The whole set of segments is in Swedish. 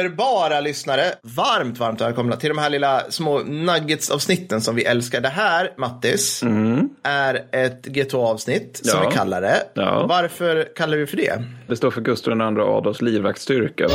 Underbara lyssnare, varmt, varmt välkomna till de här lilla små nuggets-avsnitten som vi älskar. Det här, Mattis, är ett G2-avsnitt som Ja. vi kallar det. Ja. Varför kallar vi för det? Det står för Gustav II Adolfs livvaktsstyrka.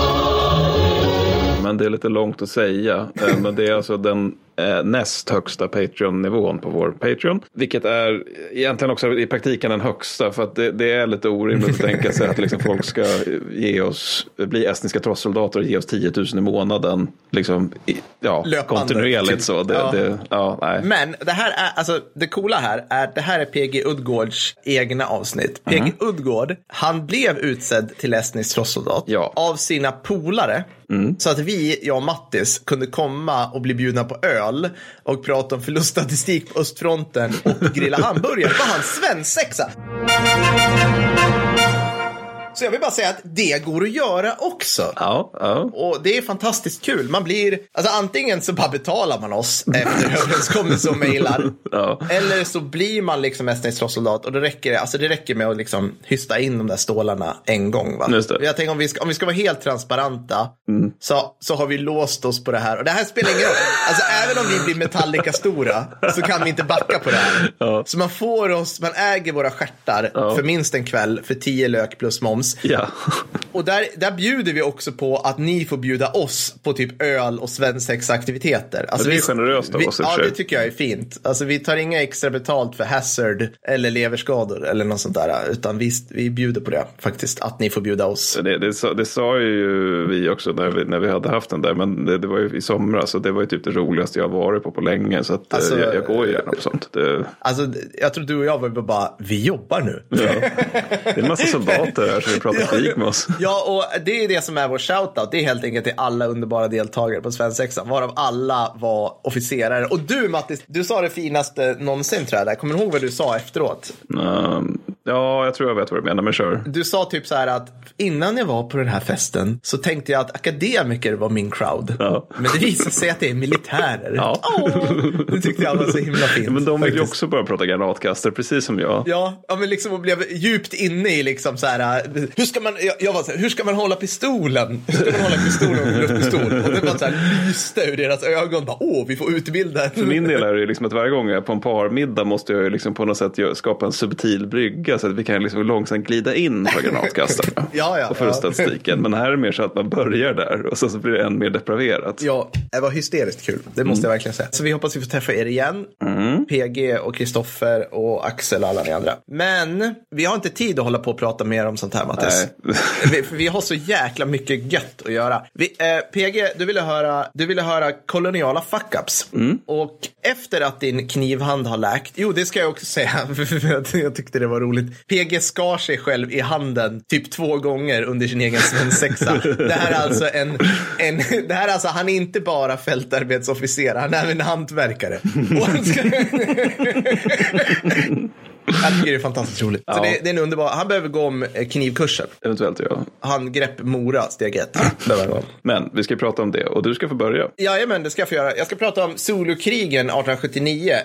Men det är lite långt att säga. Eh, Men det är alltså den eh, näst högsta Patreon-nivån på vår Patreon. Vilket är egentligen också i praktiken den högsta. För att det, det är lite orimligt att tänka sig att liksom folk ska ge oss, bli estniska trossoldater och ge oss 10 000 i månaden. Liksom, ja, Löpande, kontinuerligt typ. så. Det, Ja. Det, ja, nej. Men det här är, alltså det coola här är att det här är PG Udgårds egna avsnitt. PG Udgård, han blev utsedd till estnisk trossoldat Ja. av sina polare. Så att vi, jag och Mattis, kunde komma och bli bjudna på öl och prata om förluststatistik på östfronten och grilla hamburgare. Var hans svensexa. Så jag vill bara säga att det går att göra också. Ja, ja. Och det är fantastiskt kul. Man blir, alltså antingen så bara betalar man oss efter överenskommelse och mejlar. Ja. Eller så blir man liksom estnisk trossoldat och då räcker det, alltså det räcker med att liksom hysta in de där stålarna en gång. Va? Jag tänker om vi, ska, om vi ska vara helt transparenta så, så har vi låst oss på det här. Och det här spelar ingen roll. Alltså även om vi blir Metallica-stora så kan vi inte backa på det här. Så man får oss, man äger våra stjärtar för minst en kväll för 10 lök plus moms. Ja. Och där, där bjuder vi också på att ni får bjuda oss på typ öl och svensexaktiviteter. Alltså det är vi- generöst av vi, oss, i och Ja, det tycker jag är fint. Alltså vi tar inga extra betalt för hazard eller leverskador eller något sånt där. Utan vi, vi bjuder på det faktiskt, att ni får bjuda oss. Det, det, sa, det sa ju vi också när vi, när vi hade haft den där. Men det, det var ju i somras och det var ju typ det roligaste jag varit på på länge. Så att, eh, Alltså, jag, jag går ju gärna på sånt. Det, Alltså, jag tror du och jag var bara, vi jobbar nu. ja. det är en massa soldater här vill prata krig med oss. Ja, och det är det som är vår shoutout. Det är helt enkelt till alla underbara deltagare på svensexan, varav alla var officerare. Och du Mattis, du sa det finaste någonsin tror jag. Där. Kommer du ihåg vad du sa efteråt? Um, ja, jag tror jag vet vad du menar, men kör. Du sa typ så här att innan jag var på den här festen så tänkte jag att akademiker var min crowd. Ja. Men det visade sig att det är militärer. Ja. Åh, det tyckte jag var så himla fint. Men de vill ju också börja prata granatkastare, precis som jag. Ja, ja, men liksom och blev djupt inne i liksom så här. Hur ska man, jag, jag var så här, hur ska man hålla pistolen? Hur ska man hålla pistolen och luftpistol? Och det bara så här lyste ur deras ögon. Bara, Åh, vi får utbilda. För min del är det ju liksom att varje gång jag är på en parmiddag måste jag ju liksom på något sätt skapa en subtil brygga så att vi kan liksom långsamt glida in på granatkastarna. Ja, ja, och förluststatistiken. Men här är det mer så att man börjar där och sen så blir det än mer depraverat. Ja, det var hysteriskt kul. Det måste jag verkligen säga. Så vi hoppas vi får träffa er igen. PG och Kristoffer och Axel och alla ni andra. Men vi har inte tid att hålla på och prata mer om sånt här Mattis. Vi, vi har så jäkla mycket gött att göra. Vi, eh, PG, du ville höra, du ville höra koloniala fuck-ups. Och efter att din knivhand har läkt, jo det ska jag också säga, för jag tyckte det var roligt. PG skar sig själv i handen typ två gånger under sin egen svensexa. Det här är alltså en, en det här är alltså, han är inte bara fältarbetsofficer, han är även hantverkare. Han. Jag tycker det är fantastiskt roligt. Så Ja. det, det är en underbar, han behöver gå om eh, knivkursen. Eventuellt ja. Handgrepp Mora, steg ett. Han. Men vi ska prata om det och du ska få börja. Jajamän, det ska jag få göra. Jag ska prata om Zulukrigen 1879.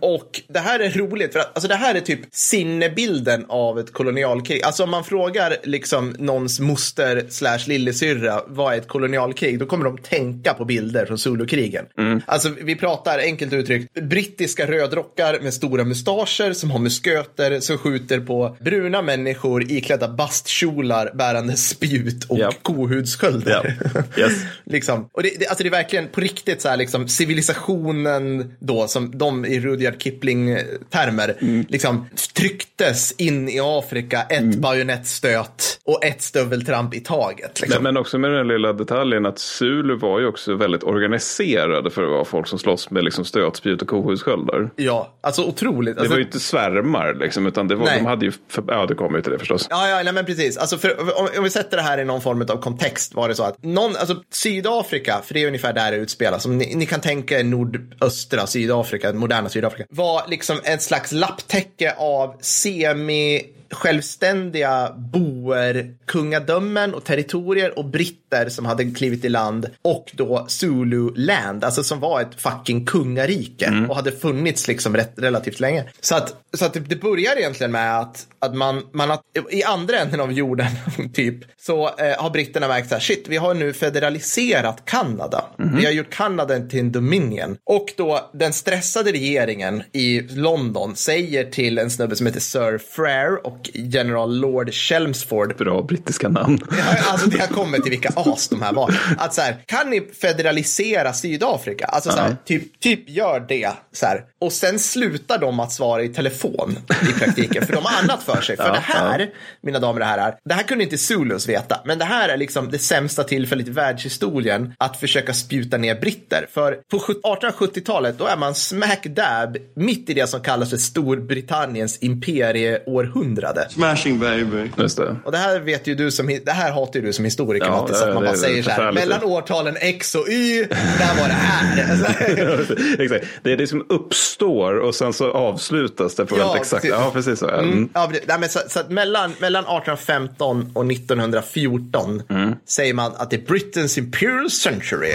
Och det här är roligt, för att, alltså det här är typ sinnebilden av ett kolonialkrig. Alltså om man frågar liksom någons moster slash lillasyrra vad är ett kolonialkrig, då kommer de tänka på bilder från Zulukrigen. Alltså vi pratar enkelt uttryckt brittiska rödrockar med stora mustascher som har musköter som skjuter på bruna människor iklädda bastkjolar bärande spjut och Ja. kohudssköldar. Ja. Yes. liksom. Och det, det, alltså det är verkligen på riktigt så här liksom civilisationen då som de i Rudyard Kipling-termer liksom trycktes in i Afrika ett bajonettstöt och ett stöveltramp i taget. Liksom. Men, men också med den lilla detaljen att Zulu var ju också väldigt organiserade för att vara folk som slåss med liksom stötspjut och kohudssköldar. Ja, alltså otroligt. Det Alltså, var ju inte svärmar liksom, utan det var, Nej. de hade ju, för, ja det kommer ju till det förstås. Ja, ja, nej, men precis. Alltså för, om, om vi sätter det här i någon form av kontext var det så att någon, alltså Sydafrika, för det är ungefär där det utspelas, som ni, ni kan tänka er nordöstra Sydafrika, moderna Sydafrika, var liksom ett slags lapptäcke av semi självständiga boer, kungadömen och territorier och britter som hade klivit i land och då Zulu land, alltså som var ett fucking kungarike och hade funnits liksom rätt, relativt länge. Så att, så att det, det börjar egentligen med att, att man, man har, i andra änden av jorden typ så eh, har britterna märkt så här, shit, vi har nu federaliserat Kanada. Vi har gjort Kanada till en dominion. Och då den stressade regeringen i London säger till en snubbe som heter Sir Frere och general Lord Chelmsford Bra brittiska namn. Ja, Alltså det har kommit till vilka as de här var. Att så här, kan ni federalisera Sydafrika? Alltså så här, typ, typ gör det. Så här. Och sen slutar de att svara i telefon i praktiken. För de har annat för sig. För Ja, det här, mina damer och herrar, det här kunde inte Zulus veta. Men det här är liksom det sämsta tillfället i världshistorien att försöka spjuta ner britter. För på 1870-talet, då är man smack dab mitt i det som kallas för Storbritanniens imperieårhundrade. Smashing baby. Just det. Och det här vet ju du som, det här hatar ju du som historiker Ja, Mattis, att det- man bara det- säger så här, mellan årtalen X och Y, där var det här. exakt. Det är det som uppstår och sen så avslutas det på Ja, väldigt exakt. precis. Ja, precis så. Mm. Ja, det- nej, men så, så att mellan, mellan 1815 och 1914 Mm. säger man att det är Britain's Imperial Century.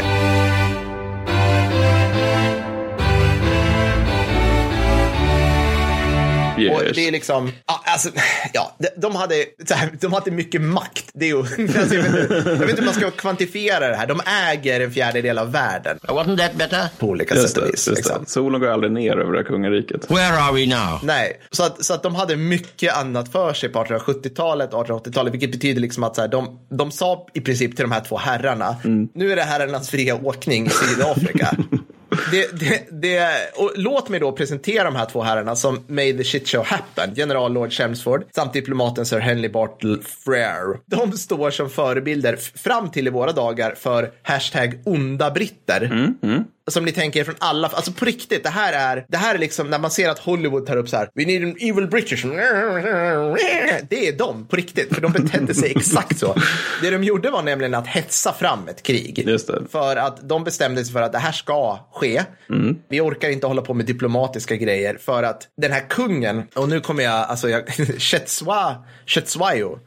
Yes. Och det är liksom, ja, alltså, ja, de- de hade, så här, de hade mycket makt. Det är ju, alltså, jag, vet inte, jag vet inte hur man ska kvantifiera det här. De äger en fjärdedel av världen. Wasn't that better? På olika Just sätt och vis. liksom. Solen går aldrig ner över det här kungariket. Where are we now? Nej, så att, så att de hade mycket annat för sig på 1870-talet och 1880-talet, vilket betyder liksom att så här, de, de sa i princip till de här två herrarna, nu är det herrarnas fria åkning i Sydafrika. Det, det, det, och låt mig då presentera de här två herrarna som made the shit show happen. General Lord Chelmsford samt diplomaten Sir Henry Bartle Frere. De står som förebilder fram till i våra dagar för hashtag onda britter. Mm, mm. Som ni tänker från alla, alltså på riktigt, det här är, det här är liksom när man ser att Hollywood tar upp så här, we need an evil British. Det är de, på riktigt, för de betedde sig exakt så. Det de gjorde var nämligen att hetsa fram ett krig. För att de bestämde sig för att det här ska ske. Vi orkar inte hålla på med diplomatiska grejer för att den här kungen, och nu kommer jag, alltså jag, Chetswa, Chetswayo,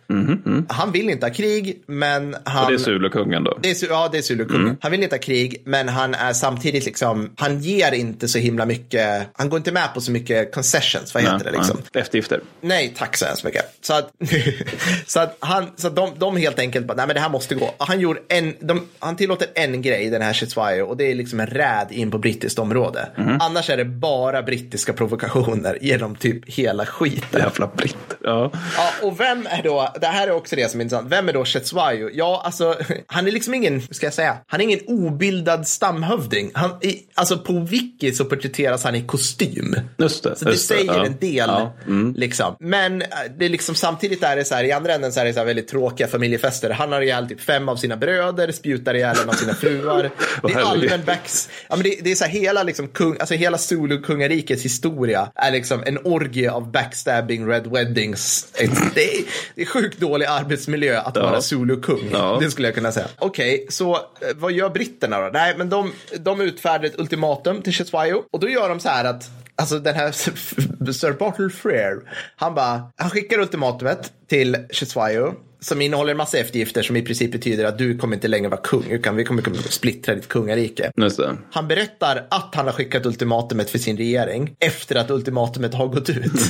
han vill inte ha krig, men han... Och det är Zulukungen då. Det är, ja, det är Zulukungen. Han vill inte ha krig, men han är samtidigt liksom, han ger inte så himla mycket, han går inte med på så mycket concessions, vad heter det liksom? Nej, Eftergifter. Nej, tack så hemskt mycket. Så att, så att, han, så att de, de helt enkelt bara, nej men det här måste gå. Han, gjorde en, de, han tillåter en grej, den här Chetswayo, och det är liksom en räd in på brittiskt område. Annars är det bara brittiska provokationer genom typ hela skiten. Jävla britt. Ja. Ja, och vem är då, det här är också det som är intressant, vem är då Chetswayo? Ja, alltså, han är liksom ingen, ska jag säga, han är ingen obildad stamhövding. Han, i, alltså på wiki så porträtteras han i kostym. Just det. Så det just säger ja. en del, Ja. Mm. liksom. Men äh, det är liksom, samtidigt är det så här, i andra änden så är det så här väldigt tråkiga familjefester. Han har ihjäl typ fem av sina bröder, spjutar ihjäl en av sina fruar. Det är allmän backs, ja, men det, det är så här, hela liksom kung, alltså hela Zulu-kungarikets historia är liksom en orgie av backstabbing, red weddings. Det är, det är sjukt dålig arbetsmiljö att vara Zulu-kung. Ja. Det skulle jag kunna säga. Okej, så eh, vad gör britterna då? Nej, men de, de utfärdar ett ultimatum till Chetwayo och då gör de så här att Alltså den här Sir Bartle Frere, han bara, han skickar ultimatumet till Chetwayo som innehåller en massa eftergifter som i princip betyder att du kommer inte längre vara kung, utan vi kommer splittra ditt kungarike. Det. Han berättar att han har skickat ultimatumet för sin regering efter att ultimatumet har gått ut.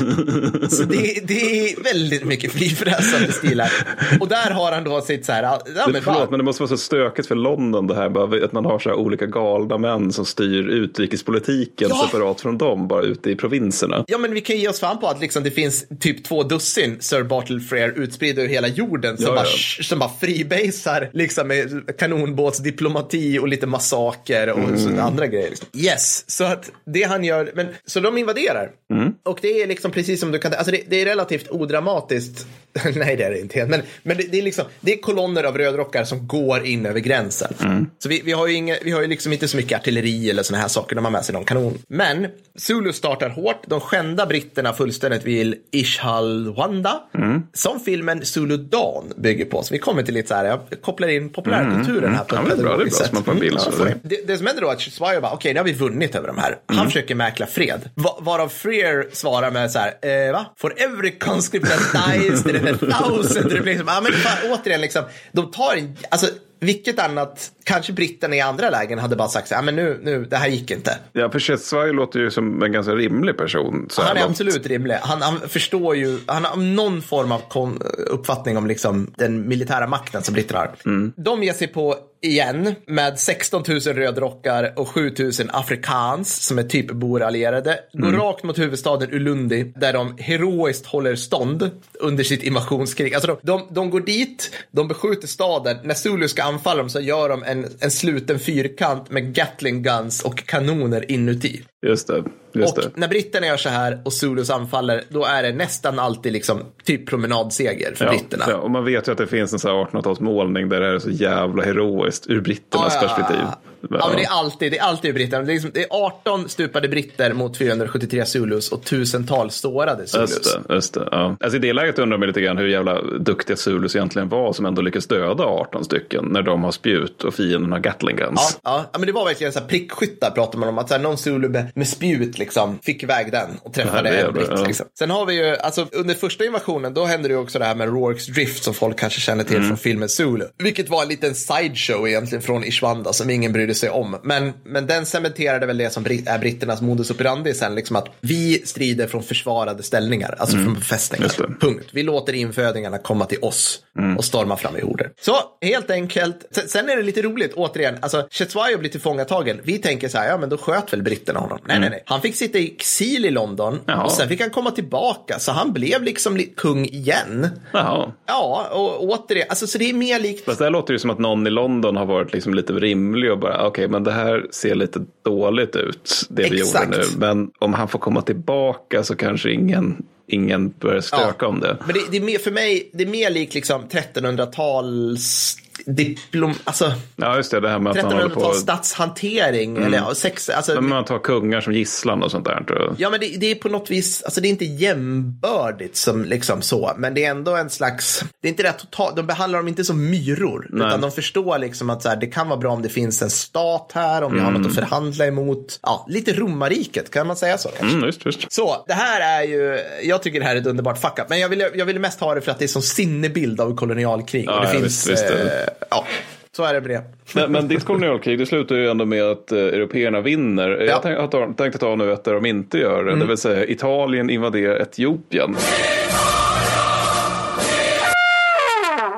Så det, det är väldigt mycket frifräsande stil här. Och där har han då sitt så här, ja, Det, men förlåt, bara, men det måste vara så stökigt för London det här. Bara, att man har så här olika galna män som styr utrikespolitiken Ja. separat från dem, bara ute i provinserna. Ja, men vi kan ge oss fan på att liksom det finns typ två dussin Sir Bartle Frere utspridda över hela jorden som, Ja, bara, ja. som bara freebasar liksom med kanonbåtsdiplomati och lite massaker och Mm. så andra grejer. Liksom. Yes, så att det han gör, men så de invaderar. Mm. Och det är liksom precis som du kan, alltså det, det är relativt odramatiskt. Nej, det är det inte men, men det, det är liksom, det är kolonner av rödrockar som går in över gränsen. Mm. Så vi, vi har ju inga, vi har ju liksom inte så mycket artilleri eller såna här saker, de har med sig någon kanon. Men Zulu startar hårt, de skändar britterna fullständigt vid Ishalwanda. Som filmen Zulu Dawn stan bygger på. Så vi kommer till lite så här, jag kopplar in populärkulturen här på Mm. Ett pedagogiskt sätt. bild. det- jag. det, det som händer då är att Schweizer bara, okej, nu har vi vunnit över de här. Han Mm. försöker mäkla fred. Va, varav Freer svarar med så här, eh, va? For every conscript that dies, there is a thousand. Det blir liksom, ja, men fan, återigen, liksom, de tar en, alltså, vilket annat, kanske britterna i andra lägen hade bara sagt så här, ja, men nu, nu, det här gick inte. Ja, för Cheswai låter ju som en ganska rimlig person. Han är långt. absolut rimlig. Han, han förstår ju, han har någon form av uppfattning om liksom den militära makten som britterna har. De ger sig på igen med 16 000 rödrockar och 7 000 afrikans som är typ allierade. Går rakt mot huvudstaden Ulundi där de heroiskt håller stånd under sitt invasionskrig. Alltså de, de, de går dit, de beskjuter staden. När Zulu ska anfalla dem så gör de en, en sluten fyrkant med Gatling guns och kanoner inuti. Just det. Just Och det. när britterna gör så här och Zulus anfaller, då är det nästan alltid liksom typ promenadseger för Ja, britterna. ja, och man vet ju att det finns en sån här 1800-talsmålning där det är så jävla heroiskt ur britternas Ja, ja, ja. perspektiv. Ja, men det är alltid, det är alltid britterna. Det är, liksom, det är 18 stupade britter mot 473 Zulus och tusentals sårade Zulus. Just det, just det. Ja. Alltså I det läget undrar man lite grann hur jävla duktiga Zulus egentligen var som ändå lyckas döda 18 stycken när de har spjut och fienden har Gatling Ja, guns. ja, ja, men det var verkligen så här prickskyttar pratar man om. Att så här, någon Zulu med, med spjut liksom fick iväg den och träffade en britt. ja. Liksom. Sen har vi ju, alltså under första invasionen, då hände det ju också det här med Rourke's Drift som folk kanske känner till Mm. från filmen Zulu. Vilket var en liten sideshow egentligen från Ishwanda som ingen brydde sig om. Men, men den cementerade väl det som är britternas modus operandi sen, liksom att vi strider från försvarade ställningar, alltså från befästningar. Mm. Just det. Punkt. Vi låter infödingarna komma till oss Mm. och storma fram i horder. Så helt enkelt. Sen- är det lite roligt, återigen, alltså Chetwayo blir tillfångatagen. Vi tänker så här, ja men då sköt väl britterna honom. Nej, nej, nej. Han fick sitta i exil i London. Jaha. och sen fick han komma tillbaka. Så han blev liksom li- kung igen. Jaha. Ja, och återigen, alltså så det är mer likt Fast det här låter ju som att någon i London har varit liksom lite rimlig och bara okej men det här ser lite dåligt ut det vi Exakt. gjorde nu. Men om han får komma tillbaka så kanske ingen, ingen börjar stöka om det. Men det, det är mer, för mig, det är mer likt liksom 1300-tals diplom, alltså Ja just det, det här med att man håller på 1300-tals statshantering eller ja, sex, alltså, men man tar kungar som gisslan och sånt där. Tror jag. Ja, men det, det är på något vis, alltså det är inte jämbördigt som liksom så, men det är ändå en slags, det är inte det totalt, de behandlar dem inte som myror, Nej. utan de förstår liksom att så här, det kan vara bra om det finns en stat här, om vi har något att förhandla emot. Ja, lite romarriket, kan man säga så kanske? Mm, just, just. Så, det här är ju, jag tycker det här är ett underbart fuck up, men jag ville, jag ville mest ha det för att det är som sinnebild av kolonialkrig. Ja, och det ja, finns, visst, visst eh, ja, så är det med det. Men, men ditt kolonialkrig det slutar ju ändå med att eh, européerna vinner. Jag tänk, har ta- tänkte ta nu ett där de inte gör det. Det vill säga Italien invaderar Etiopien.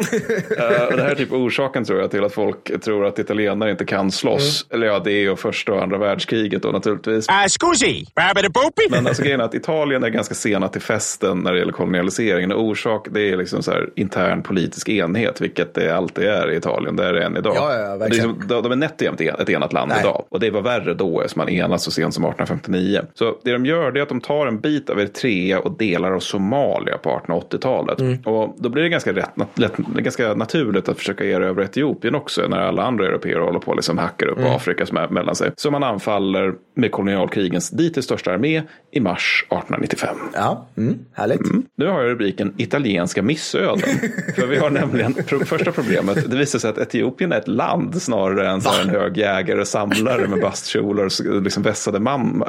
Eh, och det här är typ orsaken tror jag till att folk tror att italienare inte kan slåss. Eller ja, det är ju första och andra världskriget då naturligtvis. Uh, scusi? Men alltså grejen är att Italien är ganska sena till festen när det gäller kolonialiseringen. Och orsak det är liksom så här intern politisk enhet, vilket det alltid är i Italien. Det är det än idag. Ja, ja, det är liksom, de är nätt och jämnt ett enat land Nej. idag. Och det var värre då eftersom man enas så sent som 1859. Så det de gör det är att de tar en bit av Eritrea och delar av Somalia på 1880-talet. Mm. Och då blir det ganska, rätt, lätt, ganska naturligt att försöka erövra Etiopien också när alla andra europeer håller på och liksom hackar upp Mm. Afrika som är mellan sig. Så man anfaller med kolonialkrigens dittills största armé i mars 1895. Ja, mm, härligt. Nu har jag rubriken italienska missöden. För vi har nämligen pro första problemet. Det visar sig att Etiopien är ett land snarare än så en hög jägare och samlare med bastkjolar och liksom vässade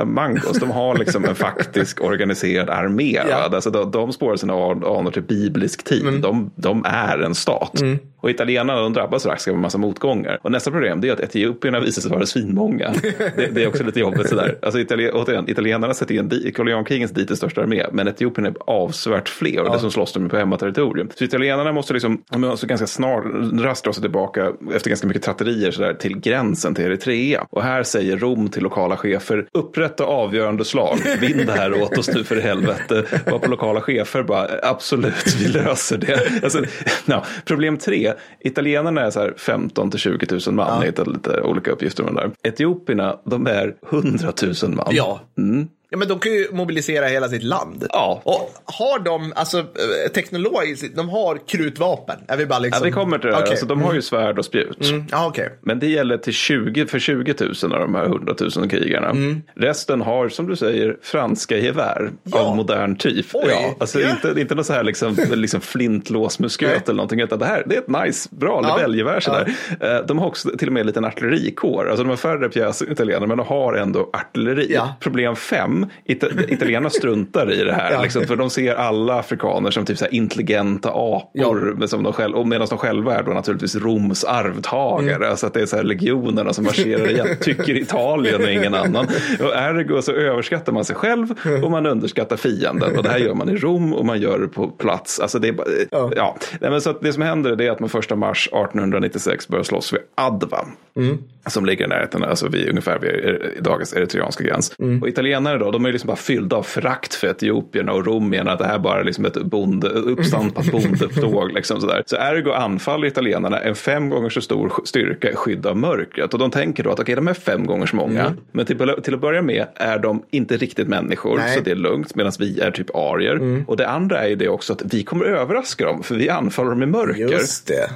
mangos. De har liksom en faktisk organiserad armé. Ja. Alltså de, de spårar sina an- anor till biblisk tid. De, de är en stat. Mm. Och italienarna de drabbas strax av en massa motgångar. Och nästa problem det är att etiopierna visar sig vara svinmånga. Det, det är också lite jobbigt sådär. Alltså Italien, återigen, italienarna sätter in kolonialkrigens dit den största armé. Men etiopierna är avsevärt fler och dessutom slåss de på hemmaterritorium. Så italienarna måste liksom, måste ganska snart rast dra sig tillbaka efter ganska mycket tratterier sådär, till gränsen till Eritrea. Och här säger Rom till lokala chefer, upprätta avgörande slag, vinn det här åt oss nu för helvete. Och på lokala chefer bara, absolut, vi löser det. Alltså, ja, problem tre, italienarna är så här 15 till 20 000 man, jag hittade lite olika uppgifter om det där. Etiopierna, de är 100 000 man. Ja. Mm. Ja, men de kan ju mobilisera hela sitt land. Ja. Och har de, alltså eh, teknologiskt, de har krutvapen? Är vi bara Ja, liksom... vi kommer till det. Okej. Alltså, de har ju svärd och spjut. Mm, Ja, okej. Men det gäller till 20, för 20 000 av de här 100 000 krigarna. Resten har, som du säger, franska gevär Mm. Ja. av modern typ. Oj. Ja, alltså Ja. Inte, inte något så här liksom, liksom flintlåsmusköt eller någonting. Utan det här det är ett nice, bra Ja. lebellgevär. sådär. Eh, De har också till och med en liten artillerikår. Alltså de har färre pjäser italienare, men de har ändå artilleri. Ja. Problem fem, Ita- italienarna struntar i det här. Ja. Liksom, för de ser alla afrikaner som typ så intelligenta apor. Men som de själv, och medan de själva är då naturligtvis Roms arvtagare. Mm. Så att det är så här legionerna som marscherar igen, tycker Italien och ingen annan. Och ergo så överskattar man sig själv och man underskattar fienden. Och det här gör man i Rom och man gör det på plats. Alltså det, är bara, Ja. ja. Nej, men så det som händer är att man första mars 1896 börjar slåss vid Adva. Mm. Som ligger i närheten, alltså vid, ungefär vid er- dagens eritreanska gräns. Mm. Och italienare då, de är liksom bara fyllda av förakt för etiopierna och Rom menar att det här bara är liksom ett bonde, uppstampat bondeupptåg. liksom sådär. Så ergo anfaller italienarna en fem gånger så stor styrka i skydd av mörkret. Och de tänker då att okej, de är fem gånger så många. Men till, till att börja med är de inte riktigt människor, Mm. Nej. Mm. så det är lugnt, medan vi är typ arier. Och det andra är ju det också att vi kommer överraska dem, för vi anfaller dem i mörker. Just det.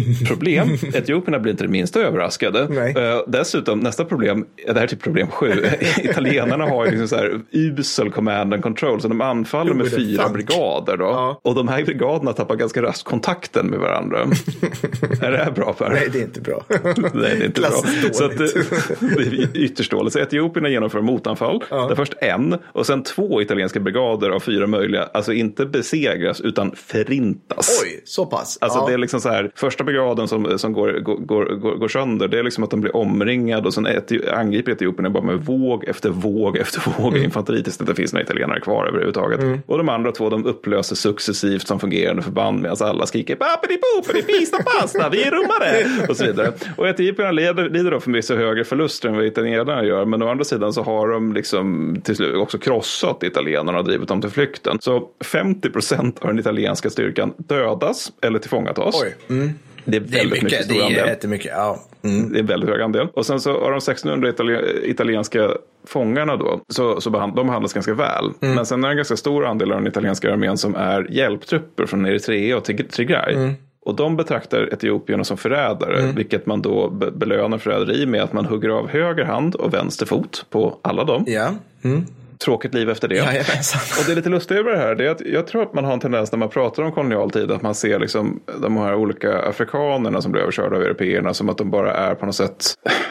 Problem, etiopierna blir inte det minsta överraskade. Nej. Eh, dessutom, nästa problem, det här är typ problem sju, italienarna har ju liksom så här usel command and control, så de anfaller med fyra fuck? brigader då. Ja. Och de här brigaderna tappar ganska raskt kontakten med varandra. är det här bra Per? Nej, det är inte bra. Nej, det är inte bra. Så att, det, är ytterst dåligt. Så etiopierna genomför motanfall. Där först en och sen två italienska brigader av fyra möjliga, alltså inte besegras utan förintas. Oj, så pass. Alltså ja. det är liksom så här, första brigaden som, som går, går, går, går sönder, det är liksom att de blir omringade och sen angriper etiopierna bara med våg efter våg efter våg Mm. infanteri tills det inte finns några italienare kvar överhuvudtaget. Och de andra två de upplöser successivt som fungerande förband medan alla skriker papidi pista pasta, vi är romare och så vidare. Och etiopierna lider, lider då förvisso högre förluster än vad italienarna gör, men å andra sidan så har de liksom till slut också krossat italienarna och drivit dem till flykten. Så 50 procent av den italienska styrkan dödas eller tillfångatas. Oj. Mm. Det är Det är väldigt mycket, mycket. Det är jättemycket. Ja. Mm. Det är en väldigt hög andel. Och sen så av de 1600 itali- italienska fångarna då, så, så behand, de behandlas ganska väl. Mm. Men sen är det en ganska stor andel av den italienska armén som är hjälptrupper från Eritrea och Tig- Tigray. Mm. Och de betraktar etiopierna som förrädare, vilket man då be- belönar förräderi med att man hugger av höger hand och vänster fot på alla dem. Ja. Mm. Tråkigt liv efter det. Jajamensan. Och det är lite lustigt över det här, det är att jag tror att man har en tendens när man pratar om kolonialtid att man ser liksom de här olika afrikanerna som blir överkörda av européerna som att de bara är på något sätt,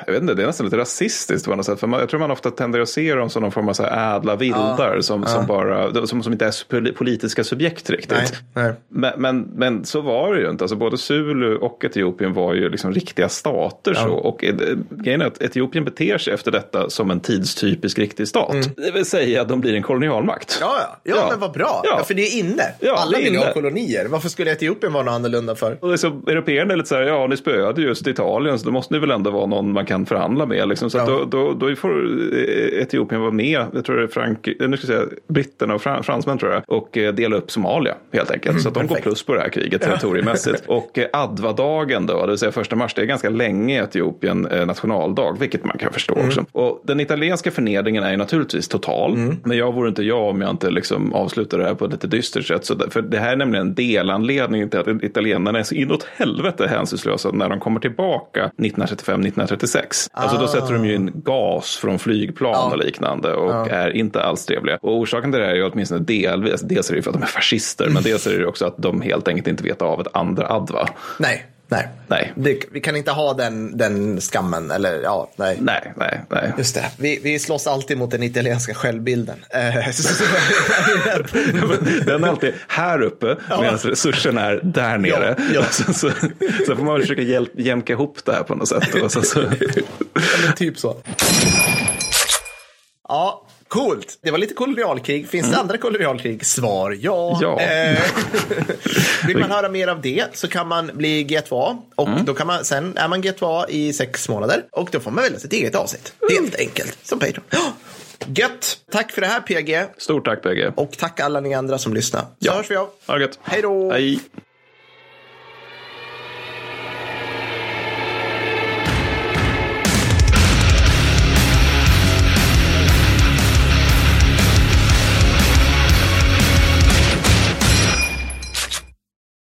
jag vet inte, det är nästan lite rasistiskt på något sätt. För man, jag tror man ofta tenderar att se dem som någon form av så här ädla vildar som, som, bara, som, som inte är poli- politiska subjekt riktigt. Nej. Nej. Men, men, men så var det ju inte. Alltså både Zulu och Etiopien var ju liksom riktiga stater. Så. Och eh, grejen är att Etiopien beter sig efter detta som en tidstypisk riktig stat. Det säga att de blir en kolonialmakt. Ja, ja. ja, Ja. men vad bra. Ja. Ja. för det är inne. Ja, Alla vill ha kolonier. Varför skulle Etiopien vara något annorlunda för? Och liksom, européerna är lite så här, ja ni spöade just Italien så då måste ni väl ändå vara någon man kan förhandla med. Liksom. Så då, då, då får Etiopien vara med, jag tror det är Frank, eh, nu ska jag säga, britterna och fran, fransmän tror jag, och eh, dela upp Somalia helt enkelt. så att de går perfekt. plus på det här kriget territoriemässigt. och eh, Adva-dagen då, det vill säga första mars, det är ganska länge i Etiopien nationaldag, vilket man kan förstå också. Och den italienska förnedringen är ju naturligtvis total, men jag vore inte jag om jag inte liksom avslutar det här på ett lite dystert sätt. Så för det här är nämligen en delanledning till att italienarna är så inåt helvete hänsynslösa när de kommer tillbaka 1935-1936. Alltså då sätter de ju in gas från flygplan och liknande och är inte alls trevliga. Och orsaken till det här är ju åtminstone delvis, dels är det ju för att de är fascister, men dels är det ju också att de helt enkelt inte vet av ett andra Adva. Nej, nej. Nej. Det, vi kan inte ha den, den skammen. Eller ja, nej. Nej, nej, nej. Just det. Vi, vi slåss alltid mot den italienska självbilden. Eh, Den är alltid här uppe medan resurserna är där nere. Ja, ja. Så, så, så får man försöka hjälp, jämka ihop det här på något sätt. Och så, så, Ja, typ så. Ja, coolt. Det var lite kolonialkrig. Finns det andra kolonialkrig? Svar ja. Ja. Eh, vill man höra mer av det så kan man bli G2A. Och då kan man, sen är man G2A i sex månader. Och då får man välja sitt eget avsnitt. Helt enkelt. Som Patreon. Ja. Gött. Tack för det här PG. stort tack bägge. Och tack alla ni andra som lyssnar. Så Ja. hörs vi av. Ha det gött. Hej då. Hej.